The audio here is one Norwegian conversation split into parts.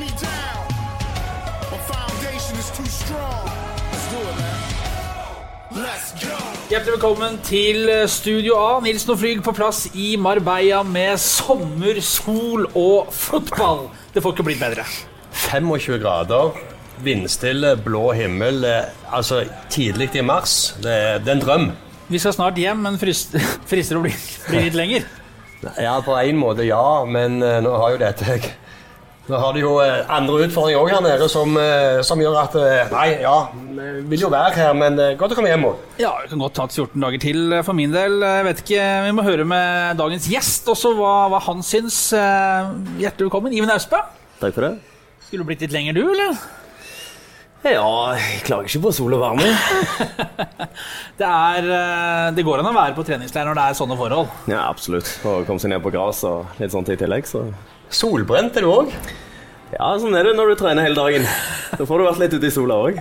me down. My foundation is too strong. Let's do it, man. Let's go. Hjertelig velkommen til Studio A. Nilsen og Flyg på plass i Marbella med sommer, sol og fotball. Det får ikke blitt bedre. 25 grader, vindstille, blå himmel. eh, Altså tidlig i mars. Det er, det er en drøm. Vi skal snart hjem, men frist, frister å bli, bli litt lenger. Ja, på en måte ja, men eh, nå har jo dette Nå har de jo eh, andre utfordringer òg her nede som, eh, som gjør at eh, Nei, ja, vi vil jo være her, men godt å komme hjem òg. Ja, Vi kan godt ta 14 dager til for min del. Jeg vet ikke, Vi må høre med dagens gjest også hva, hva han syns. Hjertelig velkommen, Iven Austbø. Takk for det. Skulle du blitt litt lenger, du, eller? Ja, jeg klager ikke på sol og varme. Det, er, det går an å være på treningsleir når det er sånne forhold. Ja, absolutt. Og komme seg ned på gras og litt sånt i tillegg, så Solbrent er du òg. Ja, sånn er det når du trener hele dagen. Da får du vært litt ute i sola òg.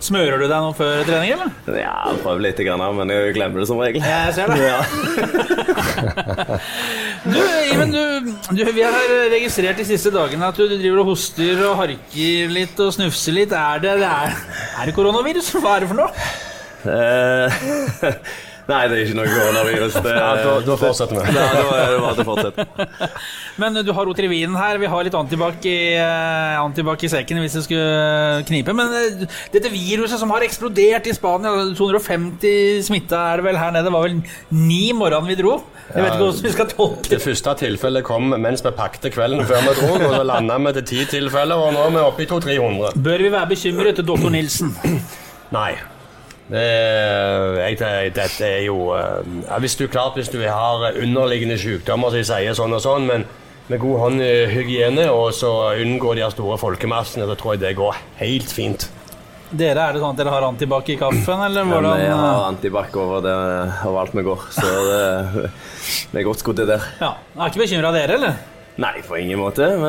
Smører du deg nå før trening, eller? Ja, prøver litt, grann, men jeg glemmer det som regel. Jeg ser det. Ja. Du, Iben, du, du, vi har registrert de siste dagene at du, du driver og hoster og harker litt og snufser litt. Er det, det er, er det koronavirus? Hva er det for noe? Nei, det er ikke noe koronavirus. Det, Ja, da, da fortsetter vi. Ja, da er det bare til å fortsette. Men du har rot i vinen her. Vi har litt antibac i, eh, antibac i sekken hvis det skulle knipe. Men eh, dette viruset som har eksplodert i Spania, 250 smitta er det vel her nede, det var vel ni morgenen vi dro. Jeg vet ikke hvordan vi skal tolke Det det. første tilfellet kom mens vi pakte kvelden før vi dro, og så landa vi til ti tilfeller, og nå er vi oppe i 200-300. Bør vi være bekymret, doktor Nilsen? Nei. Det, er- jeg, dette er jo eh, ja, Hvis du klart hvis du har underliggende sykdommer som sier sånn og sånn, men med god håndhygiene og så unngå de store folkemassene, så tror jeg det går helt fint. Dere, Er det sånn at dere har antibac i kaffen, eller hvordan? vi har antibac over det overalt vi går, så det, vi er godt skodd der. Ja, Er ikke bekymra dere, eller? Nei, på ingen måte. Vi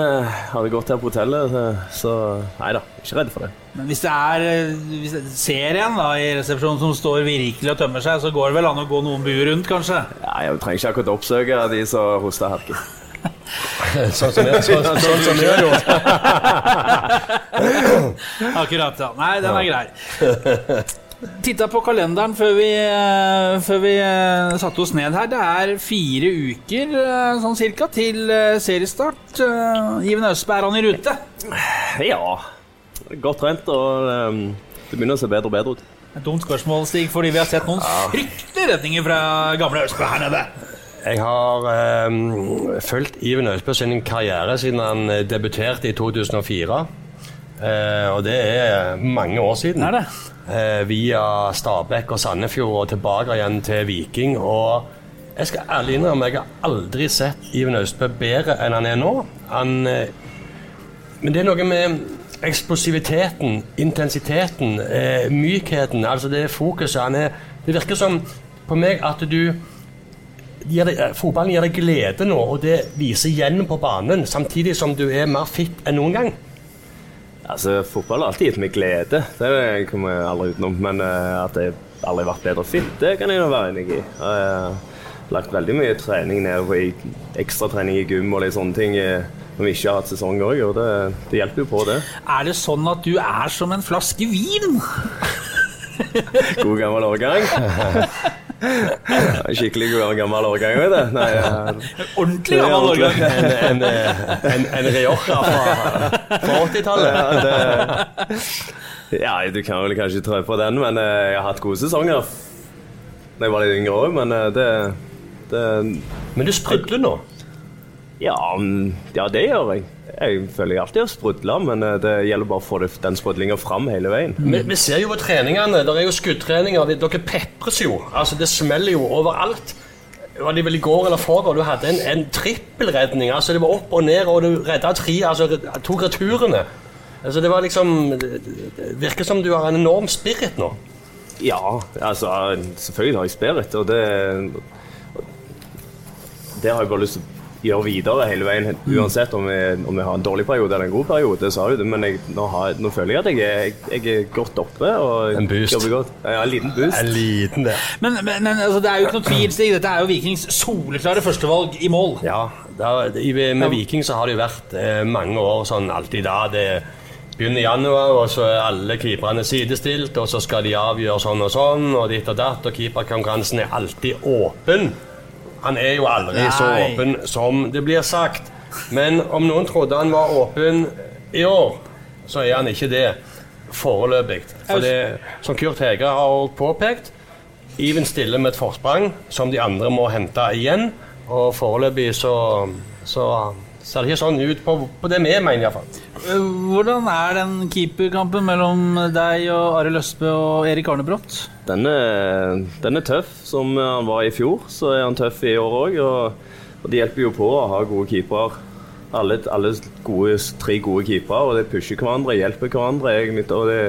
hadde gått her på hotellet, så- nei da, ikke redd for det. Men hvis det er eh, hvis det ser en da i resepsjonen som står virkelig og tømmer seg, så går det vel an å gå noen buer rundt, kanskje? Ja, jeg trenger ikke akkurat oppsøke de som hoster og herker. Sånn som vi sånn, sånn har. Akkurat, ja. Nei, den er grei. Titta på kalenderen før vi, eh, før vi eh, satte oss ned her. Det er fire uker eh, sånn cirka til seriestart. Iven Østberg, er han i rute? Ja, godt trent, og det begynner å se bedre og bedre ut. Et dumt spørsmål, Stig, fordi vi har sett noen fryktelige redninger fra gamle Østberg her nede. Jeg har eh, fulgt Iven Østberg sin karriere siden han debuterte i 2004. Eh, og det er mange år siden. Er det? Eh, via Stabæk og Sandefjord og tilbake igjen til Viking. Og jeg skal ærlig innrømme jeg har aldri sett Iven Austbø bedre enn han er nå. Han, eh, men det er noe med eksplosiviteten, intensiteten, eh, mykheten, altså det fokuset. Han er, det virker som på meg at du gir deg, Fotballen gir deg glede nå, og det viser igjen på banen, samtidig som du er mer fit enn noen gang. Altså, Fotball har alltid gitt meg glede, det kommer jeg aldri utenom. Men uh, at jeg aldri har vært bedre fit, det kan jeg nå være enig i. Jeg har lagt veldig mye trening ned i ekstratrening i gym og litt sånne ting eh, når vi ikke har hatt sesong òg, og det, det hjelper jo på, det. Er det sånn at du er som en flaske vin? God gammel årgang. Skikkelig god gammel årgang, vet du. Nei, ja. Ordentlig gammel årgang. En, en, en, en Rioja fra, fra 80-tallet. ja, ja, du kan vel kanskje trø på den, men eh, jeg har hatt gode sesonger da jeg var litt yngre òg, men eh, det, det Men du sprudler nå. Ja, mm, ja, det gjør jeg. Jeg føler jeg alltid har sprudla, men eh, det gjelder bare å få den sprudlinga fram hele veien. Vi, vi ser jo på treningene, det er jo skuddtreninger, dere pepres jo. Altså, det smeller jo overalt. Var det vel i går eller forgår du hadde en, en trippelredning? Altså, det var opp og ned, og du redda tre, altså to returene. Altså, det var liksom Det virker som du har en enorm spirit nå. Ja, altså selvfølgelig har jeg spirit, og det Det har jeg bare lyst til gjøre videre hele veien, uansett om vi, om vi har en dårlig periode eller en god periode. Så har jeg det, men jeg, nå, har, nå føler jeg at jeg er, jeg er godt oppe og En boost. jobber godt. Ja, en liten boost. En liten det. Men, men, men altså, det er jo ikke noe tvil, Stig. Dette er jo Vikings soleklare førstevalg i mål. Ja, der, i, med Viking så har det jo vært eh, mange år sånn alltid da. Det begynner i januar, og så er alle keeperne sidestilt, og så skal de avgjøre sånn og sånn, og ditt og datt, og keeperkonkurransen er alltid åpen. Han er jo aldri så åpen som det blir sagt. Men om noen trodde han var åpen i år, så er han ikke det foreløpig. For det, som Kurt Hege har påpekt, Iven stiller med et forsprang som de andre må hente igjen. Og foreløpig så, så ser det ikke sånn ut på, på det vi mener, iallfall. Eh, Hvordan er den keeperkampen mellom deg og Arild Østbø og Erik Arnebrott? Den er, den er tøff, som han var i fjor. Så er han tøff i år òg. Og, og det hjelper jo på å ha gode keepere. Alle, alle gode, tre gode keepere, og de pusher hverandre, hjelper hverandre. egentlig, og det,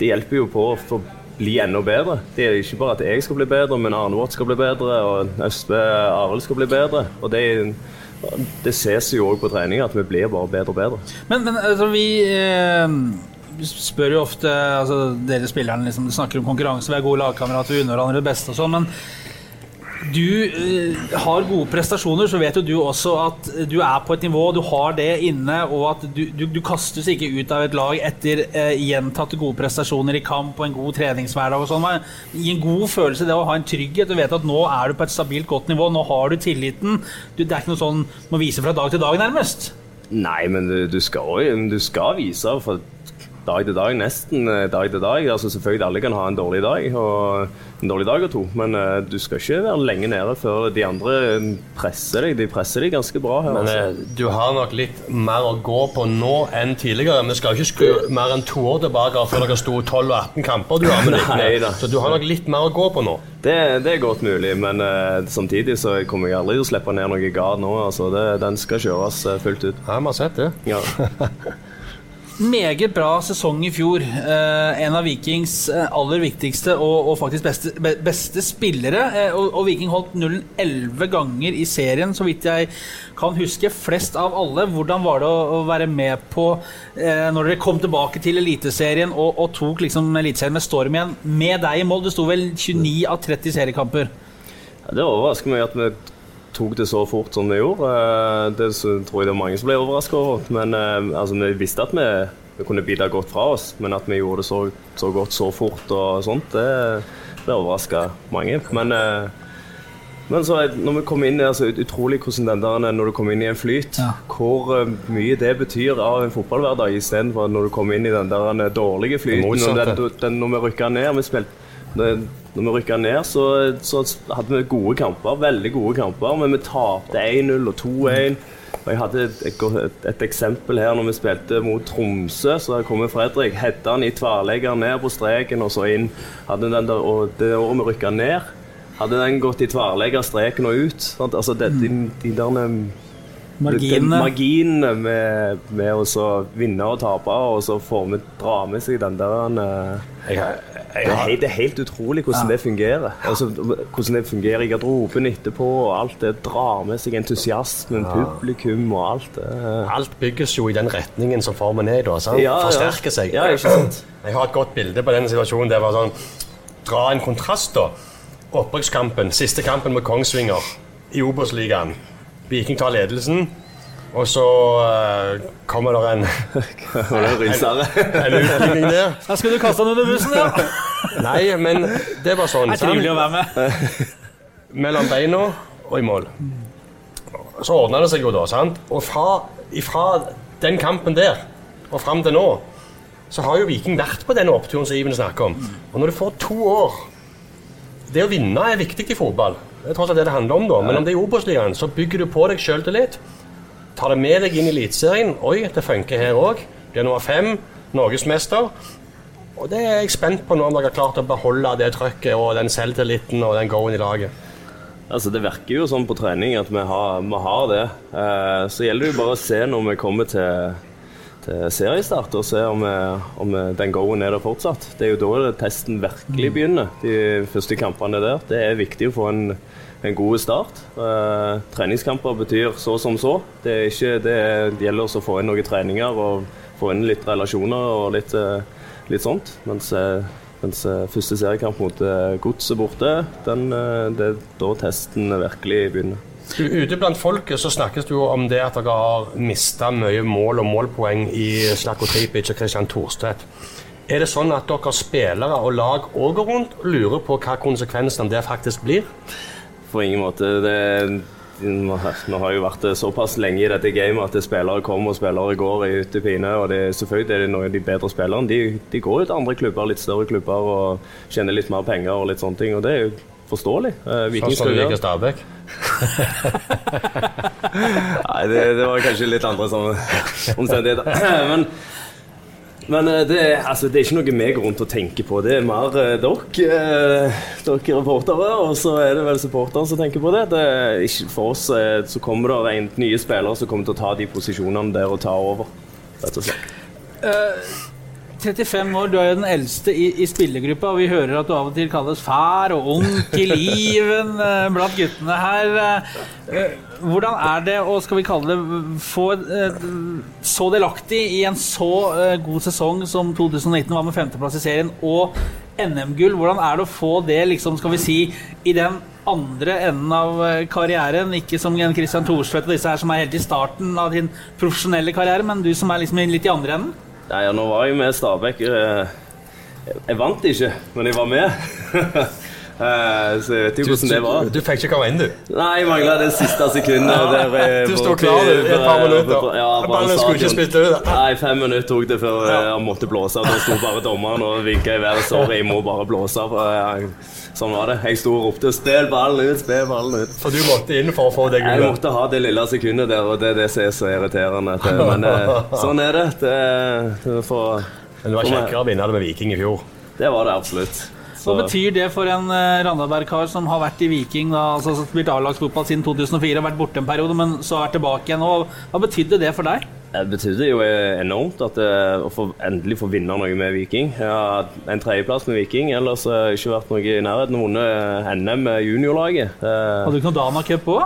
det hjelper jo på å bli enda bedre. Det er ikke bare at jeg skal bli bedre, men Arne Watt skal bli bedre, og Østbø Arild skal bli bedre. Og det, det ses jo òg på trening at vi blir bare bedre og bedre. Men, men altså, vi eh, spør jo ofte altså, Dere spillerne liksom, snakker om konkurranse, vi er gode lagkamerater, vi unner hverandre det beste og sånn, men du eh, har gode prestasjoner, så vet jo du også at du er på et nivå, du har det inne, og at du, du, du kastes ikke ut av et lag etter eh, gjentatte gode prestasjoner i kamp og en god treningshverdag og sånn. Gi en god følelse det å ha en trygghet. Du vet at nå er du på et stabilt, godt nivå, nå har du tilliten. Du, det er ikke noe sånn må vise fra dag til dag, nærmest. Nei, men du, skal, du skal vise fra dag til dag, nesten eh, dag til dag. Altså Selvfølgelig alle kan ha en dårlig dag og en dårlig dag og to, men uh, du skal ikke være lenge nede før de andre presser deg. De presser deg ganske bra her. Men altså. eh, du har nok litt mer å gå på nå enn tidligere. Vi skal ikke skru mer enn to år tilbake før dere sto 12 og 18 kamper. Du har med. Nei. Så du har nok litt mer å gå på nå. det, det er godt mulig, men uh, samtidig så kommer jeg aldri til å slippe ned noe gard nå. Altså, det, den skal kjøres eh, fullt ut. Ja, vi har sett det. Ja. Meget bra sesong i fjor. Eh, en av Vikings eh, aller viktigste og, og faktisk beste, beste spillere. Eh, og, og Viking holdt nullen elleve ganger i serien, så vidt jeg kan huske. Flest av alle. Hvordan var det å, å være med på eh, når dere kom tilbake til Eliteserien og, og tok liksom Eliteserien med storm igjen? Med deg i mål. Det sto vel 29 av 30 seriekamper. Ja, Det overrasker meg at vi tok det så fort som vi gjorde. Eh, Det tror jeg det var mange som ble overraska over. Men eh, altså, vi visste at vi, vi kunne bite godt fra oss, men at vi gjorde det så, så godt så fort og sånt, det, det overraska mange. Men, eh, men så når vi kom inn altså, Utrolig hvordan den der når du kommer inn i en flyt, Ja. hvor mye det betyr av en fotballhverdag istedenfor når du kommer inn i den der dårlige flyten. Og den, den, når vi rykka ned vi spilte når vi rykka ned, så, så hadde vi gode kamper, veldig gode kamper, men vi tapte 1-0 og 2-1. Og Jeg hadde et, et, et eksempel her når vi spilte mot Tromsø. Så kommer Fredrik, hedda han i tverrlegger ned på streken og så inn. Hadde den der, og det året vi rykka ned, hadde den gått i tverrlegger, streken og ut. Sant? Altså det, de, de der Marginene. marginene med, med å så vinne og tape, og så får vi dra med seg den der uh, Jeg, det er, helt, det er helt utrolig hvordan det fungerer. Altså, hvordan det fungerer i garderoben etterpå. og Alt det drar med seg entusiasmen, publikum og alt det. alt bygges jo i den retningen som formen er i, da. Sant? Ja, ja. Forsterker seg. Ja, ikke sant? Jeg har et godt bilde på den situasjonen. Det var sånn Dra en kontrast, da. Opprykkskampen, siste kampen mot Kongsvinger i Obos-ligaen. Viking tar ledelsen, og så uh, kommer det en, Og det ryser. en utligning der. Da skal du kaste han under bussen, ja! Nei, men det var sånn. Det er trivelig å være med. mellom beina og i mål. Så ordna det seg jo da, sant? Og fra, ifra den kampen der og fram til nå, så har jo Viking vært på den oppturen som Iven snakker om. Og når du får to år Det å vinne er viktig i fotball. Det er tross alt det det handler om, da. Men om det er i Obos-ligaen, så bygger du på deg sjøltillit. Tar det med deg inn i Eliteserien. Oi, det funker her òg. Blir nummer fem. Norgesmester. Og det er jeg spent på nå, om dere har klart å beholde det trøkket og den selvtilliten og den go-en i laget. Altså, det virker jo sånn på trening at vi har, vi har det. Eh, så gjelder det jo bare å se når vi kommer til, til seriestart, og se om, om den go-en er der fortsatt. Det er jo da testen virkelig begynner, de første kampene der. Det er viktig å få en, en god start. Eh, treningskamper betyr så som så. Det, ikke, det, er, gjelder å få inn noen treninger og få inn litt relasjoner og litt, eh, litt sånt. Mens, eh, mens eh, første seriekamp mot Godset borte, den, det er da testen virkelig begynner. Ute blant folket så snakkes det jo om det at dere har mista mye mål og målpoeng i Slatko Tripic og Kristian Thorstvedt. Er det sånn at dere spillere og lag òg går rundt og lurer på hva konsekvensen det faktisk blir? På ingen måte. Det, vi har jo vært såpass lenge i dette gamet at spillere kommer og spillere går i hytte pine. Og det, selvfølgelig er det noen av de bedre spillerne. De, de går jo til andre klubber, litt større klubber, og tjener litt mer penger og litt sånne ting. Og det er jo forståelig. Eh, Viking Sånn som du liker Stabæk? Nei, det, det var kanskje litt andre sånne omstendigheter. Men, men eh, det, altså, det er ikke noe vi går rundt og tenker på. Det er mer eh, dere, eh, dere reportere, og så er det vel supporterne som tenker på det. det ikke for oss eh, så kommer det en nye spillere som kommer til å ta de posisjonene der og ta over. Rett og slett. 35 år, du er jo den eldste i, i spillergruppa, og vi hører at du av og til kalles far og onkel Iven eh, blant guttene her. Eh, Hvordan er det å skal vi kalle det, få eh, så delaktig i en så god sesong som 2019 var med femteplass i serien, og NM-gull? Hvordan er det å få det, liksom, skal vi si, i den andre enden av karrieren, ikke som en Christian Thorsvedt og disse her som er helt i starten av din profesjonelle karriere, men du som er liksom litt i andre enden? Nei, ja, nå var jeg med Stabæk. eh, Jeg vant ikke, men jeg var med. Eh, Så jeg vet jo hvordan det var. Du fikk ikke komme inn, du. Nei, jeg mangla det siste sekundet. jeg Du sto klar du, i et par minutter. Ja, Ballen skulle ikke spilt ut. Nei, fem minutter tok det før eh, han måtte blåse. Da sto bare dommeren og vinka i været. Sorry, jeg må bare blåse. Eh, Sånn var det. Jeg sto og ropte 'spill ballen ut', spill ballen ut. For du måtte inn for å få det gullet? Jeg måtte ha det lille sekundet der, og det er det som er så irriterende. eh, Men eh, sånn er det. Det, det, for, Men det var kjekkere å vinne det med Viking i fjor. det var det absolutt. Hva betyr det for en uh, Randaberg-kar som har vært i Viking, da, altså som spilt A-lagsfotball siden 2004, vært borte en periode, men så er tilbake igjen Og Hva betydde det for deg? Det betydde jo enormt at eh, å få, endelig få vinne noe med Viking. Jeg har en tredjeplass med Viking, ellers har jeg ikke vært noe i nærheten. Vunnet NM med juniorlaget. Eh, Hadde du ikke noe Dana Cup òg?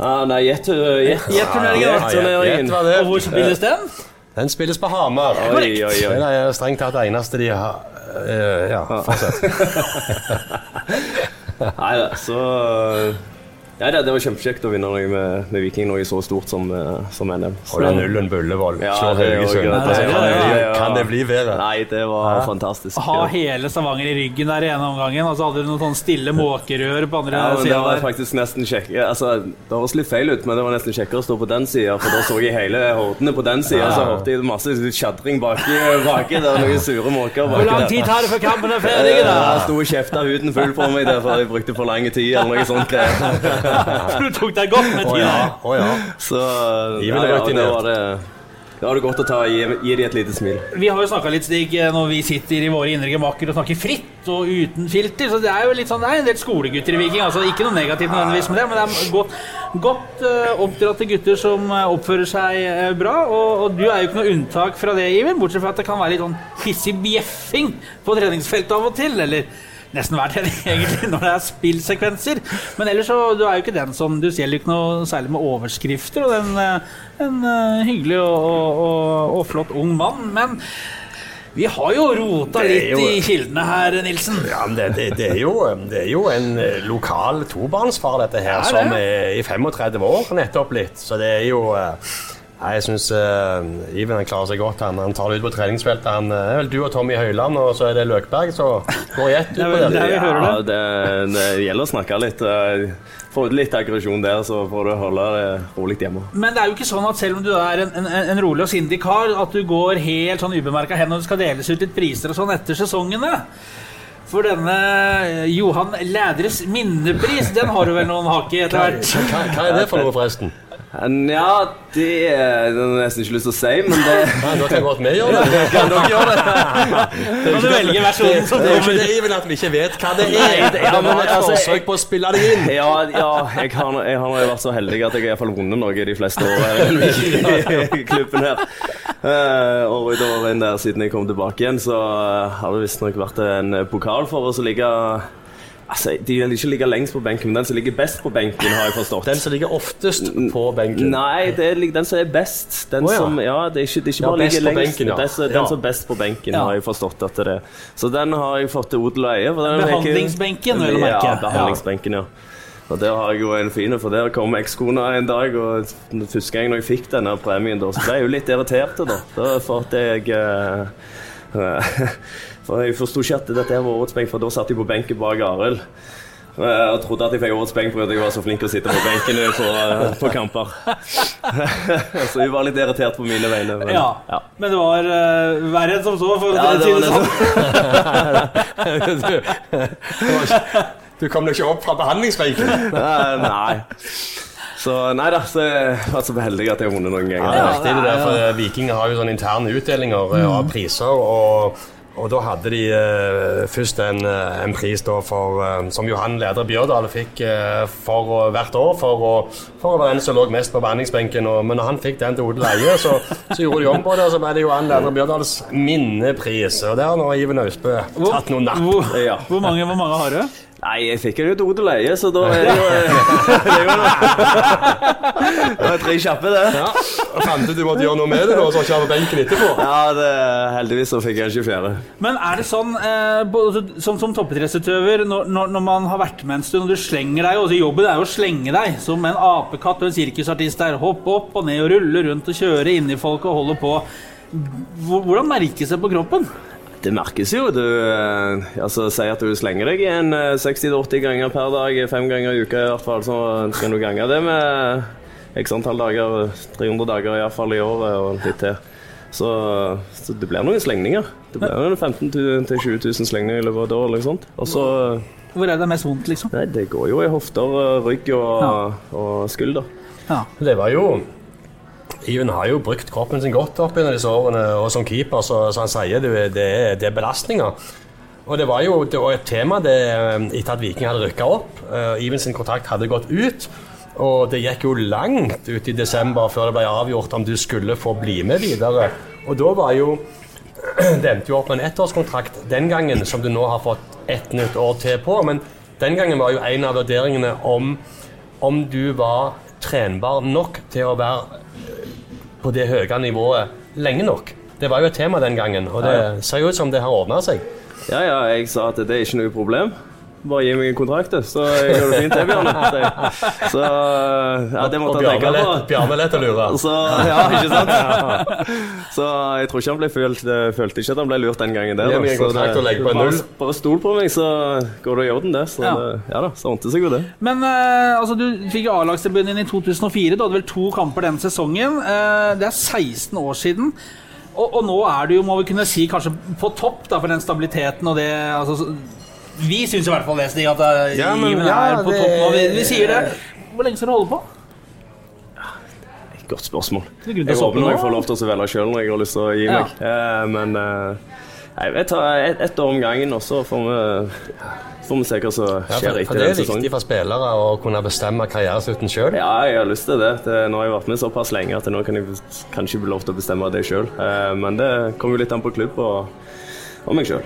ah, nei, Jet-turneringen, Og hvor spilles den? Den spilles på Hamar. Oi, oi, oi. Det er strengt tatt det eneste de har eh, Ja, fortsett. Nei da, så Nei, det, det var kjempekjekt å vinne noe med, med Viking, noe så stort som, eh, som NM. Og den nullen Bullevål. Ja, Slår det er jo Haugesund. Altså, kan, det bli, kan det bli bedre? Nei, det var fantastisk. Ha hele Stavanger i ryggen der i ene omgangen, og så hadde du noen sånn stille måkerør på andre Ja, men det var faktisk nesten kjekk altså, Det høres litt feil ut, men det var nesten kjekkere å stå på den sida, for da så jeg hele hordene på den sida, så hørte jeg masse tjadring baki, baki der, noen sure måker Hvor lang tid tar det før kampen er ferdig, Jeg da? sto og kjefta huden full på meg der, for jeg brukte for lang tid, eller noe sånt. Greier. Du tok deg godt med tida. Oh, ja. Oh, ja. Så ja, det ja, det var det Da var det godt å ta, gi, gi dem et lite smil. Vi har jo snakka litt, Stig, når vi sitter i våre indre gemakker og snakker fritt og uten filter. Så det er jo litt sånn, det er en del skolegutter i Viking. altså Ikke noe negativt nødvendigvis med det, men det er godt, godt uh, oppdratte gutter som eh, oppfører seg uh, bra. Og, og du er jo ikke noe unntak fra det, Iven, bortsett fra at det kan være litt sånn hissig bjeffing på treningsfeltet av og til. eller Nesten hver tredje, egentlig, når det er spillsekvenser. Men ellers så du er jo ikke den som Du selger ikke noe særlig med overskrifter. Og den, en eh, hyggelig og, og, og, flott ung mann. Men vi har jo rota litt jo- i kildene her, Nilsen. Ja, men det, det, det, er jo, det er jo en eh, lokal tobarnsfar, dette her, Ja, som er i 35 år nettopp litt. Så det er jo eh, Nei, jeg syns Iven han klarer seg godt. Han, han tar det ut på treningsfeltet. Han eh, er vel du og Tommy Høiland, og så er det Løkberg, så går i ett ut Det på Ja, det, det gjelder å snakke litt. eh, Får ut litt aggresjon der, så får du holde det rolig hjemme. Men det er jo ikke sånn at selv om du er en, en, en rolig og sindig kar, at du går helt sånn ubemerka hen når det skal deles ut litt priser og sånn etter sesongene. For denne eh, Johan Lædres minnepris, den har du vel noen hake i etter hvert? Hva, hva er det for noe, forresten? Ja, det er har jeg nesten ikke lyst til å si, men det da kan godt vi gjøre det. kan dere gjøre det. Kan du velge versjonen som Det er jo ikke kommer? det, Iven, at vi ikke vet hva det er. Det- Det ja, et altså, forsøk på å spille det inn. Ja, ja jeg, har, jeg har vært så heldig at jeg har i hvert fall vunnet noe de fleste årene i klubben her. Uh, år ut og inn der siden jeg kom tilbake igjen, så eh, har det visstnok vært en pokal for oss å ligge Altså, De vil ikke ligge lengst på benken, men den som ligger best på benken, har jeg forstått. Den som ligger oftest på benken. Nei, det er den som er best. Den oh, ja. som, ja, det er ikke, det er ikke Ja, bare ligger på lengst. benken, ja. Den, som- Ja. som er best på benken, Ja. har jeg forstått at det er. Så den har jeg fått til odel og eie. Behandlingsbenken, vil å merke. Ja, behandlingsbenken, ja. Og der har jeg jo en fin, for der kom ekskona en dag, og første gang jeg fikk denne premien, da, så ble jeg jo litt irritert. Da, da for at jeg eh, For jeg forsto ikke at dette var årets benk, for da satt jeg på benken bak Arild. Jeg trodde at jeg fikk årets benk fordi jeg var så flink til å sitte på benken på, eh, på kamper. så hun var litt irritert på mine vegne. Men, Ja. ja. Men det var uh, verre enn som så, for Ja, å si det sånn. Du kom deg ikke opp fra behandlingsbenken. Eh, Nei. Så nei da, så jeg var så heldig at jeg har vunnet noen ganger. Ja, det er viktig det der, for Vikinger har jo sånne interne utdelinger av priser. og og da hadde de eh, først en, eh, en pris for, eh, som Johan Leder Bjørdal fikk eh, for, hvert år for å, for å være den som lå mest på behandlingsbenken. Og, men når han fikk den til Odel Eie, så, så gjorde de om på det, og så ble det Johan Leder Bjørdals minnepris. Og der har nå Iven Austbø tatt noen napp. Hvor, Ja. hvor, mange, hvor mange har du? Nei, jeg fikk den jo til Odel Eie, så da er det jo Det er jo noe. Det var tre kjappe, det. Ja, og Fant du du måtte gjøre noe med det, da, så ikke på benken etterpå? Ja, det, heldigvis så fikk jeg ikke fjerde. Men er det sånn, eh, både, som, som toppidrettsutøver, når, når, når man har vært med en stund, og du slenger deg også, Jobben er jo å slenge deg som en apekatt og en sirkusartist der. Hoppe opp og ned og rulle rundt og kjøre inni folk og holde på. Hvordan merkes det på kroppen? Det merkes jo. Du eh, altså, sier at du slenger deg en eh, 60-80 ganger per dag, fem ganger i uka i hvert fall. Så kan du gange det med x antall dager, 300 dager iallfall i året og litt til. Så, så det blir noen slengninger. Det blir 15 000-20 000 slengninger i løpet av et år. Eller sånt. Også, Hvor er det mest vondt, liksom? Nei, det går jo i hofter, rygg og, og skulder. Ja. Det var jo Iven har jo brukt kroppen sin godt opp gjennom disse årene, og som keeper, så, så han sier det, det, det er belastninger. Og det var jo det var et tema det, etter at Viking hadde rykka opp. Uh, Iven sin kontrakt hadde gått ut. Og det gikk jo langt ut i desember før det ble avgjort om du skulle få bli med videre. Og da var jo Det endte jo opp med en ettårskontrakt den gangen, som du nå har fått ett nytt år til på. Men den gangen var jo en av vurderingene om, om du var trenbar nok til å være på det høye nivået lenge nok. Det var jo et tema den gangen, og det ser jo ut som det har ordna seg. Ja, ja, jeg sa at det er ikke noe problem. Bare gi meg en kontrakt, du, så gjør det fint, det, Bjarne. Så- Så ja, det måtte jeg tenke på. Bjarne lett å lure. Så, ja, ikke sant? Så jeg tror ikke han ble følt, følte ikke at han ble lurt den gangen der. Gi meg en Så kontrakt det- og legg på en null. bare stol på meg, så går det i orden, det. Så Ja. ja da, så ordnet seg jo det. Men eh, altså, du fikk jo A-lagsdebuten din i 2004. Du hadde vel to kamper den sesongen. Eh, det er 16 år siden. Og, og nå er du jo, må vi kunne si, kanskje på topp da, for den stabiliteten og det altså, så- Vi syns i hvert fall det, Stig, at det Ja, men- ja, er på det- topp nå. Vi, vi sier det. Hvor lenge skal du holde på? Godt spørsmål. Jeg håper jeg får lov til å velge sjøl når jeg har lyst til å gi Ja. meg. Eh, men eh, jeg tar ett et år om gangen, og så får vi, får vi se hva som Ja, skjer for, etter for det er viktig for spillere å kunne bestemme karriereslutten sjøl. Ja, jeg har lyst til det. det. Nå har jeg vært med såpass lenge at nå kan jeg kanskje bli lov til å bestemme det sjøl. Eh, men det kommer jo litt an på klubb og, og meg sjøl,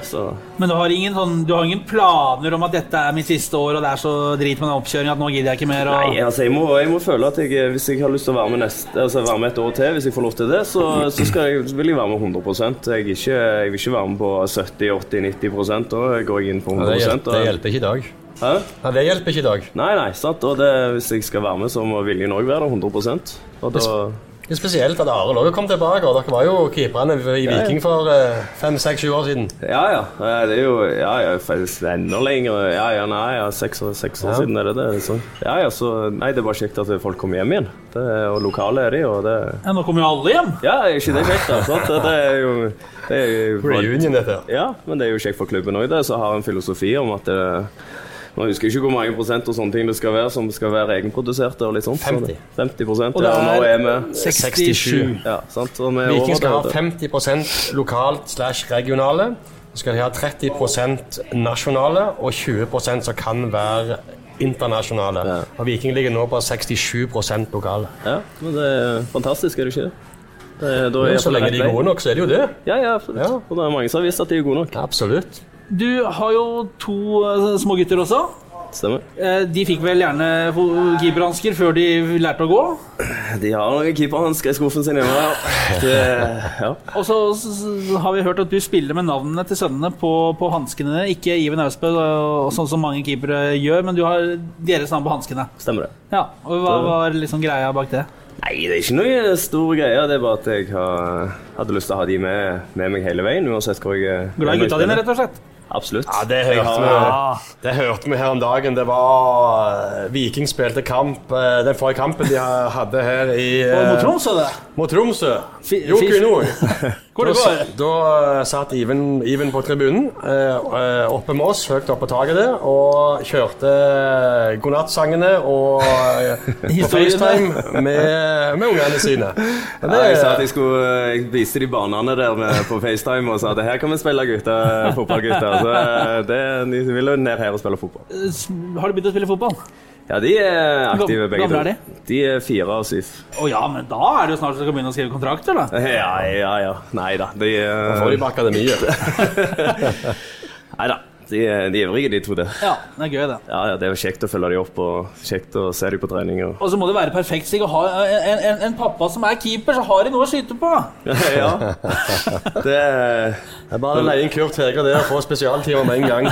Men du har, ingen, sånn, du har ingen planer om at dette er mitt siste år, og det er så drit med den oppkjøringen at nå gidder jeg ikke mer? Og... Nei, altså jeg må, jeg må føle at jeg, hvis jeg har lyst til å være med, neste, altså være med et år til, hvis jeg får lov til det, så, så skal jeg, vil jeg være med 100 jeg, ikke, jeg vil ikke være med på 70-80-90 Da går jeg inn på 100 det, hjelper, det hjelper ikke i dag. Hæ? Nei, det hjelper ikke i dag. Nei, nei, sant. Og det, hvis jeg skal være med, så må viljen òg være der 100% Og da Det er spesielt at Arild òg kom tilbake. og Dere var jo keeperne i Viking for eh, fem, seks, sju år siden. Ja, ja. Det er jo ja, ja, faktisk enda lenger. Ja, ja, nei, ja, seks seks år Ja. siden er det det. Så, ja, ja, så Nei, det er bare kjekt at folk kommer hjem igjen. Det, og lokale er de, og det Ja, nå kommer jo alle hjem. Ja, er ikke det kjekt, da? Sant? Det er jo det er jo Reunion, dette. Ja, men det er jo kjekt for klubben òg, det. Så har en filosofi om at det, Nå husker jeg ikke hvor mange prosent og sånne ting det skal være som skal være egenproduserte. og litt sånt. 50. 50 prosent, Og det ja, og nå er vi 67. Ja, sant. Og vi Viking skal ha 50% lokalt slash regionale. Så skal de ha 30% nasjonale og 20% som kan være internasjonale. Ja. Og Viking ligger nå på 67% lokale. Ja, men det er fantastisk, er det ikke det? det er, da er Men så lenge de er gode nok, så er det jo det. Ja, ja, absolutt. Ja. Og det er mange som har visst at de er gode nok. Absolutt. Du har jo to små gutter også. Stemmer. Eh, De fikk vel gjerne keeperhansker før de lærte å gå. De har noen keeperhansker i skuffen sin hjemme. ja. Og så har vi hørt at du spiller med navnene til sønnene på, på hanskene. Ikke Iven Austbø, og sånn som mange keepere gjør, men du har deres navn på hanskene. Stemmer det. Ja, og Hva var liksom greia bak det? Nei, det er ikke noe stor greie. Det er bare at jeg har, hadde lyst til å ha de med, med meg hele veien. uansett hvor jeg Glad i gutta dine, rett og slett? Absolutt. Ja, det hørte, vi, det hørte vi her om dagen. Det var eh, Viking spilte kamp eh, Den forrige kampen de hadde her i eh, mot Tromsø, det. Mot Tromsø. Joku Nord. Hvor det Da, går? da da satt Iven, Iven på tribunen eh, eh, oppe med oss, høyt oppe på taket der, og kjørte godnattsangene og eh, på FaceTime med, med ungene sine. Det, Ja, jeg sa at jeg skulle Jeg viste de banene der med, på FaceTime og sa at her kan vi spille gutter, fotballgutter. Så eh, det, de vil jo ned her og spille fotball. Har du begynt å spille fotball? Ja, de er aktive begge to. De er fire og syv. Å ja, men da er det jo snart du skal begynne å skrive kontrakt, eller? Ja, ja, ja. Nei da. De Da får de på akademiet. Nei da. De er, de er ivrige, de to, det. Ja, det er gøy, det. Ja, ja, Det er kjekt å følge dem opp og kjekt å se dem på trening. Og... Og så må det være perfekt å ha en, en, en pappa som er keeper, så har de noe å skyte på. ja. Det er Det er bare å leie inn Kurt Hege der og få spesialtimer med en gang.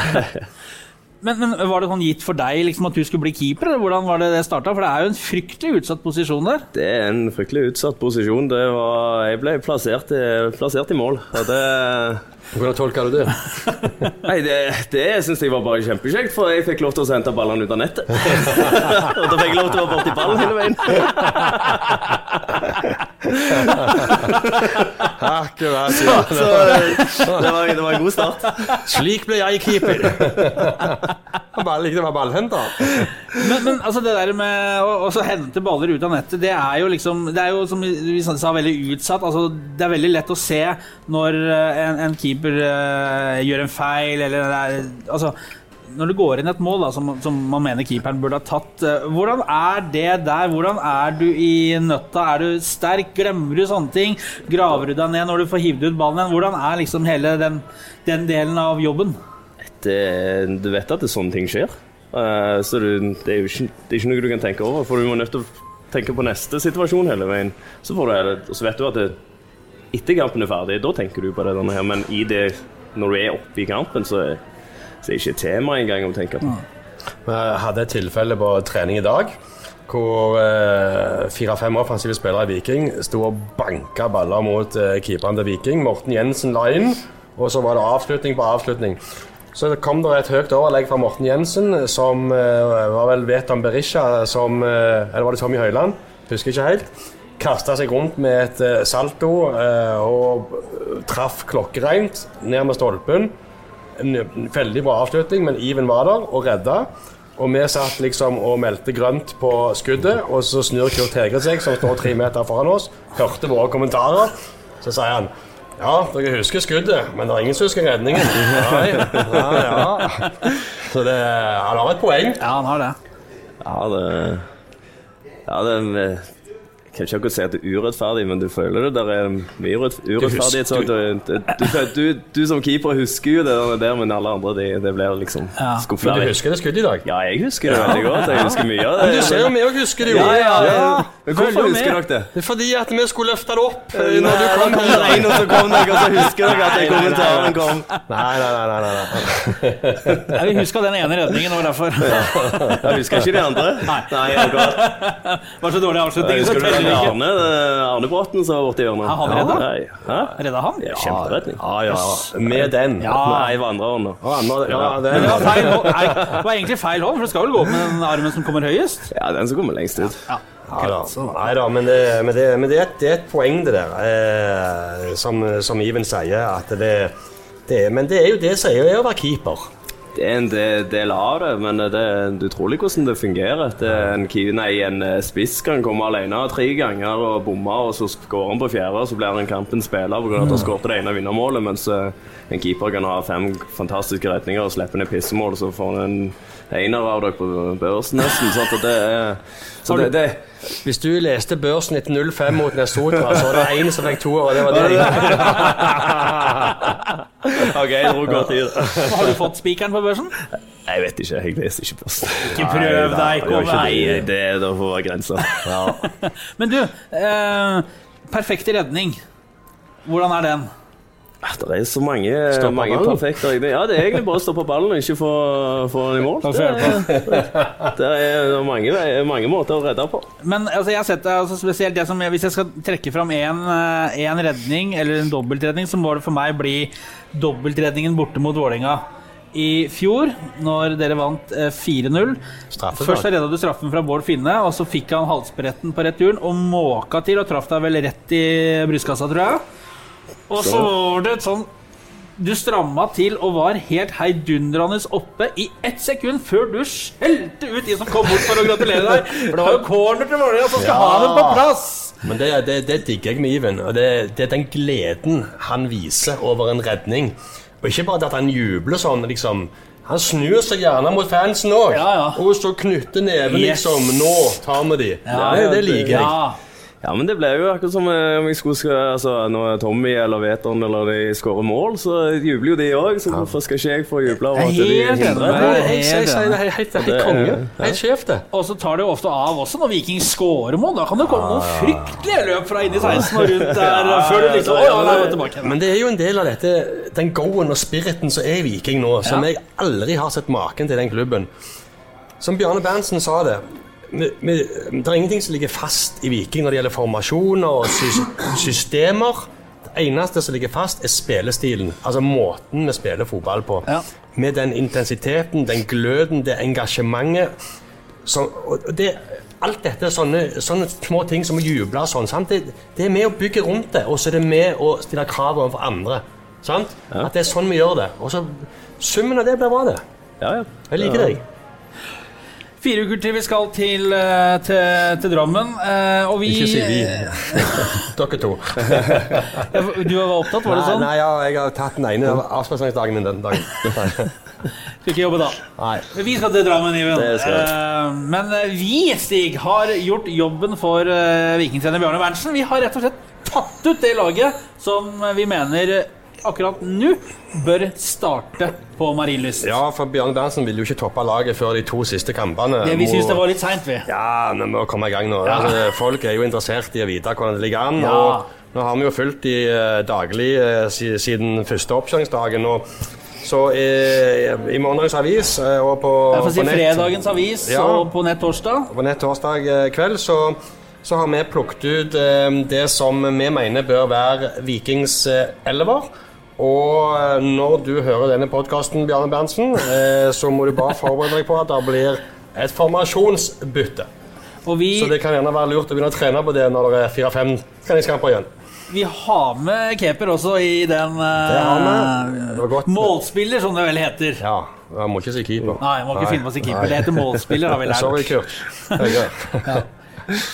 Men, men var det sånn gitt for deg liksom, at du skulle bli keeper, eller hvordan var det det starta? For det er jo en fryktelig utsatt posisjon der. Det er en fryktelig utsatt posisjon. Det var, jeg ble plassert i, plassert i mål. Og det, Hvordan tolker du det? nei, det, det syns jeg var bare kjempekjekt, for jeg fikk lov til å hente ballene ut av nettet. og da fikk jeg lov til å være borti ballen hele veien. Akkurat. Så Ja. det var, det var en god start. Slik ble jeg keeper. Jeg bare likte å være ballhenter. Men, men altså det der med å å så hente baller ut av nettet, det er jo liksom Det er jo som vi sa, veldig utsatt. Altså, det er veldig lett å se når eh, en, en keeper uh, gjør en feil, eller det er, altså når det går inn et mål da, som, som man mener keeperen burde ha tatt, eh, hvordan er det der? Hvordan er du i nøtta? Er du sterk? Glemmer du sånne ting? Graver du deg ned når du får hivd ut ballen igjen? Hvordan er liksom hele den, den delen av jobben? Det, du vet at det, sånne ting skjer. Eh, så du, det er jo ikke, er ikke noe du kan tenke over, for du må nødt til å tenke på neste situasjon hele veien. Så, du, så vet du at det, etter kampen er ferdig, da tenker du på det denne her, men det, når du er oppe i kampen, så, er- så det er ikke tema engang å tenke på. Vi hadde et tilfelle på trening i dag hvor eh, fire-fem offensive spillere i Viking sto og banka baller mot eh, keeperen til Viking. Morten Jensen la inn, og så var det avslutning på avslutning. Så kom det et høyt overlegg fra Morten Jensen, som eh, var vel Veton Berisha som eh, Eller var det Tommy Høiland? Husker ikke helt. Kasta seg rundt med et eh, salto eh, og traff klokkereint ned med stolpen. En veldig bra avslutning, men Even var der og redda. Og vi satt liksom og meldte grønt på skuddet, og så snur Kurt Hegre seg, som står tre meter foran oss, hørte våre kommentarer. Så sier han ja, dere husker skuddet, men det er ingen som husker redningen. Nei, ja, ja. Så det, han har et poeng. Ja, han har det. Ja, det, ja, det jeg kan ikke akkurat si at det er urettferdig, men du føler det der er mye urett- urettferdighet. Så du, du, du, du som keeper husker jo det der, men alle andre det, det blir liksom Ja. Men du husker det skuddet i dag? Ja, jeg husker det veldig godt. Jeg husker mye av det. Men du ser jo vi òg husker det jo. Ja, ja, ja. Men hvorfor husker med. dere det? Det er fordi at vi skulle løfte det opp eh, Nei, når du kom Nei, nei, en, og så kom dere, og så husker dere at den kommentaren kom. Nei, nei, nei. nei, nei. Ja, vi huska den ene redningen, var derfor Jeg husker ikke de andre. Nei. Nei, akkurat. var så dårlig avslutning. Arne, eh, Arne Bråten som var borti hjørnet? Ja, han redda? Nei. Hæ? Redda han? Ja, Kjemperedning. Ja, ja. Med den. Ja. Nei, var andre hånda. Ja, det, det var, feil, hånd- nei, det var egentlig feil hånd, for det skal vel gå med den armen som kommer høyest? Ja, den som kommer lengst ut. Ja. Ja da. Nei da, men, det, men, det, men det, er, et- det er et poeng, det der. Eh, som, som Iven sier. At det, det, men det er jo det som er å være keeper. Det er en del, av det, men det er utrolig hvordan det fungerer. Det en, nei, en eh, spiss kan komme alene tre ganger og bomme, og så skårer han på fjerde, og så blir han kampens spiller pga. at han skåret det ene vinnermålet, mens eh, en keeper kan ha fem fantastiske redninger og slippe ned pissemål, så får han en ener av dere på børsen nesten. Så det er så det, det, Hvis du leste børsen etter 05 mot Nesotra, så var det én som fikk to, og det var det. OK, jeg dro godt i det. Har du fått spikeren på børsen? Jeg vet ikke, jeg leser ikke børsen. Ikke prøv deg, kom Nei, igjen. det, det får være grensa. Men du, eh, perfekte redning. Hvordan er den? Ah, Det er så mange, mange ballen. perfekte Ja, det er egentlig bare å stå på ballen og ikke få, få den i mål. Det, det er mange, mange måter å redde på. Men altså, jeg har sett det altså, spesielt det som Hvis jeg skal trekke fram én redning, eller en dobbeltredning, så må det for meg bli dobbeltredningen borte mot Vålerenga i fjor, når dere vant eh, 4-0. Først så redda du straffen fra Bård Finne, og så fikk han halsbretten på returen og måka til og traff deg vel rett i brystkassa, tror jeg. Og så var det et sånn Du stramma til og var helt heidundrende oppe i ett sekund før du skjelte ut de som kom bort for å gratulere deg. For det var jo corner til Vålerenga som skal Ja. ha dem på plass. Men det, det, det digger jeg med Iven. Og det, det er den gleden han viser over en redning. Og ikke bare at han jubler sånn, liksom. Han snur seg gjerne mot fansen òg. Ja, ja. Og så knytter neven, Yes. liksom. Nå tar vi de. Ja, det, det liker jeg. Ja. Men det ble jo akkurat som eh, om jeg skulle skal, altså, Når Tommy eller Veton eller de skårer mål, så jubler jo de òg. Så hvorfor skal ikke jeg få juble over at de er helt hindrer er helt, konge. Helt sjef, det. Og så tar det jo ofte av også når Viking skårer mål. Da kan det komme noen fryktelige løp fra inni 16 og rundt der før du liksom Å, ja, nei, tilbake. Men det er jo en del av dette, den go-en og spiriten som er Viking nå, som Ja. jeg aldri har sett maken til den klubben. Som Bjarne Berntsen sa det, vi, vi, det er ingenting som ligger fast i Viking når det gjelder formasjoner og sy systemer. Det eneste som ligger fast, er spillestilen. Altså måten vi spiller fotball på. Ja. Med den intensiteten, den gløden, det engasjementet. Så, det, alt dette er sånne, sånne små ting som å juble og sånn. Sant? Det, det er med å bygge rundt det, og så er det med å stille krav overfor andre. Sant? At det er sånn vi gjør det. Og så Summen av det blir bra, det. Ja, ja. Jeg liker deg. Fire uker til vi skal til, eh, til, til Drammen. eh, Og vi Ikke si vi. Dere to. Du var opptatt, var det sånn? nei, ja, jeg har tatt den ene avspaseringsdagen min den dagen. Skal ikke jobbe da. Nei. Vi skal til Drammen, Iven. Eh, Men vi, Stig, har gjort jobben for vikingtrener Bjarne Berntsen. Vi har rett og slett tatt ut det laget som vi mener akkurat nå bør starte på Marienlyst. Ja, for Bjørn Berntsen ville jo ikke toppe laget før de to siste kampene. Det vi syns det var litt seint, vi. Ja, vi må komme i gang nå. Altså, folk er jo interessert i å vite hvordan det ligger an. Ja. Og nå har vi jo fulgt de eh, daglig eh, siden første oppkjøringsdagen. Og så i, i morgendagens avis eh, og på, Jeg får si på nett- fredagens avis Ja. og på nett torsdag. på nett torsdag eh, kveld så, så har vi plukket ut eh, det som vi mener bør være Vikings eh, elver. Og når du hører denne podkasten, Bjarne Berntsen, eh, så må du bare forberede deg på at det blir et formasjonsbytte. Vi, Så det kan gjerne være lurt å begynne å trene på det når det er fire-fem treningskamper igjen. vi har med keeper også i den Det. Det. Målspiller, som det vel heter. Ja, jeg må ikke si keeper. Nei, jeg må ikke finne på å si keeper. Det heter målspiller, har vi lært. Sorry, Kurt. Høyre.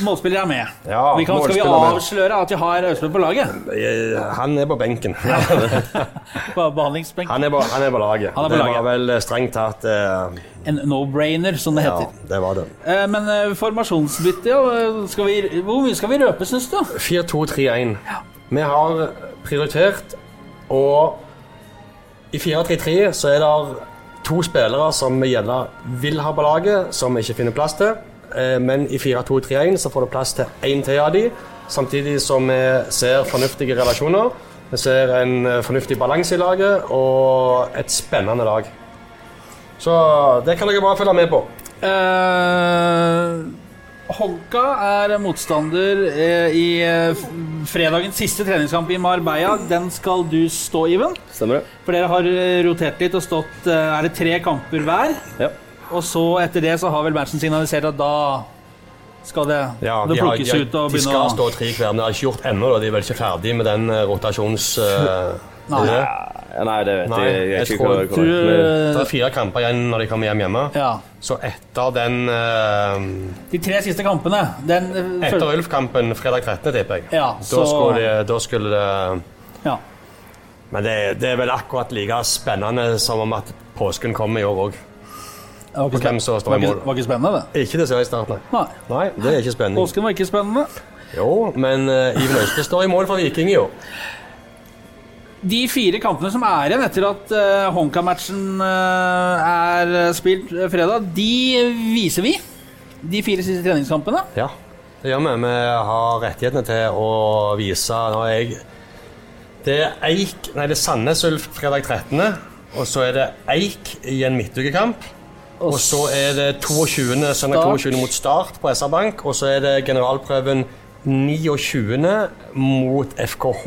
Målspiller er med. Ja, vi kan, skal vi avsløre at vi har Østblad på laget? Eh, Han er på benken. På behandlingsbenken? Han er på, han er på laget. Han er på det laget. var vel eh, strengt tatt eh, En no-brainer, som det Ja, heter. det var det. Eh, Men eh, formasjonsbytte, ja, eh, hvor mye skal vi røpe, syns du? 4-2-3-1. Vi har prioritert og I 4-3-3 så er det to spillere som vi gjerne vil ha på laget, som vi ikke finner plass til. Eh, Men i 4-2-3-1 så får du plass til én til av de, samtidig som vi ser fornuftige relasjoner. Vi ser en eh, fornuftig balanse i laget og et spennende lag. Så det kan dere bare følge med på. Eh, Honka er motstander i fredagens siste treningskamp i Marbella. Den skal du stå, Iven. Stemmer det? For dere har rotert litt og stått Er det tre kamper hver? Ja. Og så etter det så har vel Berntsen signalisert at da skal det, Ja, det de, har, plukkes de, ut og de skal begynne stå tre hver, men de har ikke gjort ennå. De er vel ikke ferdig med den eh, rotasjons... Uh, Nei. det. Ja, nei, det vet Nei, jeg, jeg, jeg ikke tror- hva- hva- Du, men- Det er fire kamper igjen når de kommer hjem hjemme. Ja. Så etter den uh, De tre siste kampene den, Etter Ulf-kampen fredag 13., tipper jeg. Ja, da, så- skulle de, da skulle det ja. Men det, det er vel akkurat like spennende som om at påsken kommer i år òg. Ikke Hvem som står i mål. var ikke spennende, det. Ikke det i starten, Nei. Nei, det er ikke spennende. Påsken var ikke spennende. Jo, men uh, Iven Øyste står i mål for Viking i år. De fire kampene som er igjen etter at uh, Honka-matchen uh, er spilt eh, fredag, de viser vi. De fire siste treningskampene. Ja, det gjør vi. Vi har rettighetene til å vise Nå er jeg Det er Eik Nei, det er Sandnes Ulf fredag 13., og så er det Eik i en midtukekamp. Og så er det 22. søndag 22. mot Start på SR Bank, og så er det generalprøven 29. mot FKH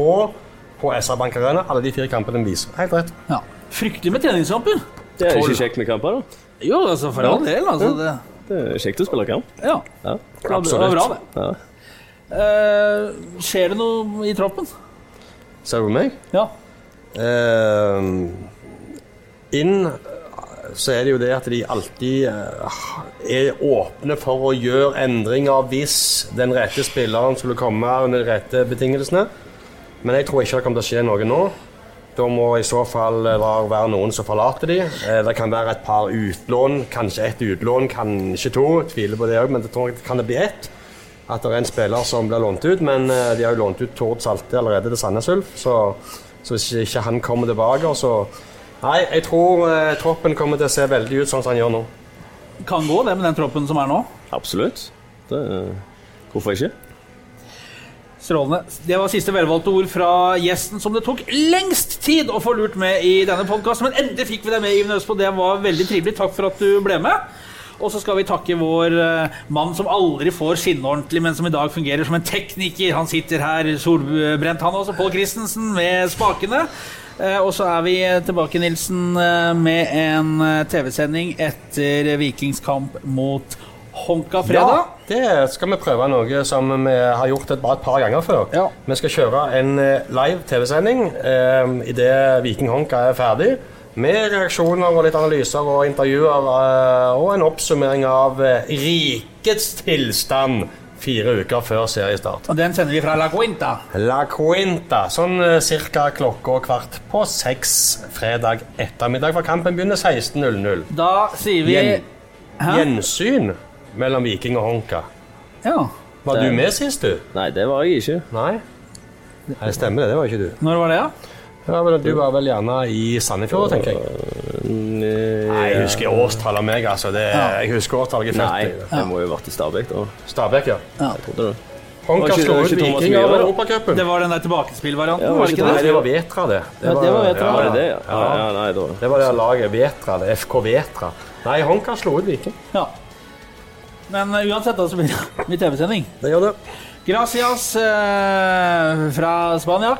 på SR Bank Arena. Alle de fire kampene viser. Helt rett. Ja. Fryktelig med treningskamper. Det er ikke kjekt med kamper, da. Jo, altså for all del. Altså, det, Det er kjekt å spille kamp. ja, Ja. Absolutt. det var bra, det. Ja. Uh, skjer det noe i troppen? Ser du meg? Ja. Uh, inn så er det jo det at de alltid eh, er åpne for å gjøre endringer hvis den rette spilleren skulle komme under de rette betingelsene. Men jeg tror ikke det kommer til å skje noe nå. Da må i så fall eh, være noen som forlater de. Eh, Det kan være et par utlån, kanskje ett utlån, kanskje to. Tviler på det òg, men det kan det bli ett. At det er en spiller som blir lånt ut, men de har jo lånt ut Tord Salte allerede til Sandnes Ulf. Så, så hvis ikke han kommer tilbake, så Nei, jeg tror eh, troppen kommer til å se veldig ut sånn som han gjør nå. Kan gå, det med den troppen som er nå. Absolutt. Det, hvorfor ikke? Strålende. Det var siste velvalgte ord fra gjesten som det tok lengst tid å få lurt med i denne podkasten. Men endelig fikk vi deg med, Iven Østfold. Det var veldig trivelig. Takk for at du ble med. Og så skal vi takke vår eh, mann som aldri får skinne ordentlig, men som i dag fungerer som en tekniker. Han sitter her, solbrent han også, Pål Christensen, med spakene. Eh, Og så er vi tilbake, Nilsen, eh, med en eh, TV-sending etter Vikings kamp mot Honka fredag. Ja, det skal vi prøve noe som vi har gjort et, bare et par ganger før. Ja. Vi skal kjøre en live TV-sending eh, idet Viking Honka er ferdig. Med reaksjoner og litt analyser og intervjuer og en oppsummering av rikets tilstand fire uker før seriestart. Og den sender vi fra La Quinta. La Quinta, sånn ca. cirka klokka kvart på seks fredag ettermiddag, for kampen begynner 16.00. Da sier vi Gjen- Gjensyn mellom Viking og Honka. Ja. Var Det- du med sist, du? Nei, det var jeg ikke. Nei? Nei, det stemmer det. Det var ikke du. Når var det, da? Ja, men Du var vel gjerne i Sandefjord, tenker jeg. Nei, jeg husker årstallet av meg, altså. Det, jeg husker årstallet jeg er Nei, født i. jeg må jo ha vært i Stabæk, da. Stabæk, ja. Jeg trodde det. Honka Var slo ut Viking av? Europacupen. Det var den der tilbakespillvarianten, Ja, var det ikke Nei, det? det var Vetra, det. Ja, det var Vetra. Var det det, ja? ja. Ja, ja nei. Det var det laget Vetra, det. FK Vetra. Nei, Honka slo ut Viking. Ja. Men uh, uansett, da, så blir det blir TV-sending. Det gjør det. Gracias uh, fra Spania.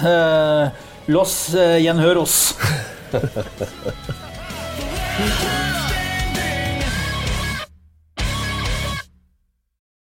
Uh, los eh, gjenhøros. 哈哈哈哈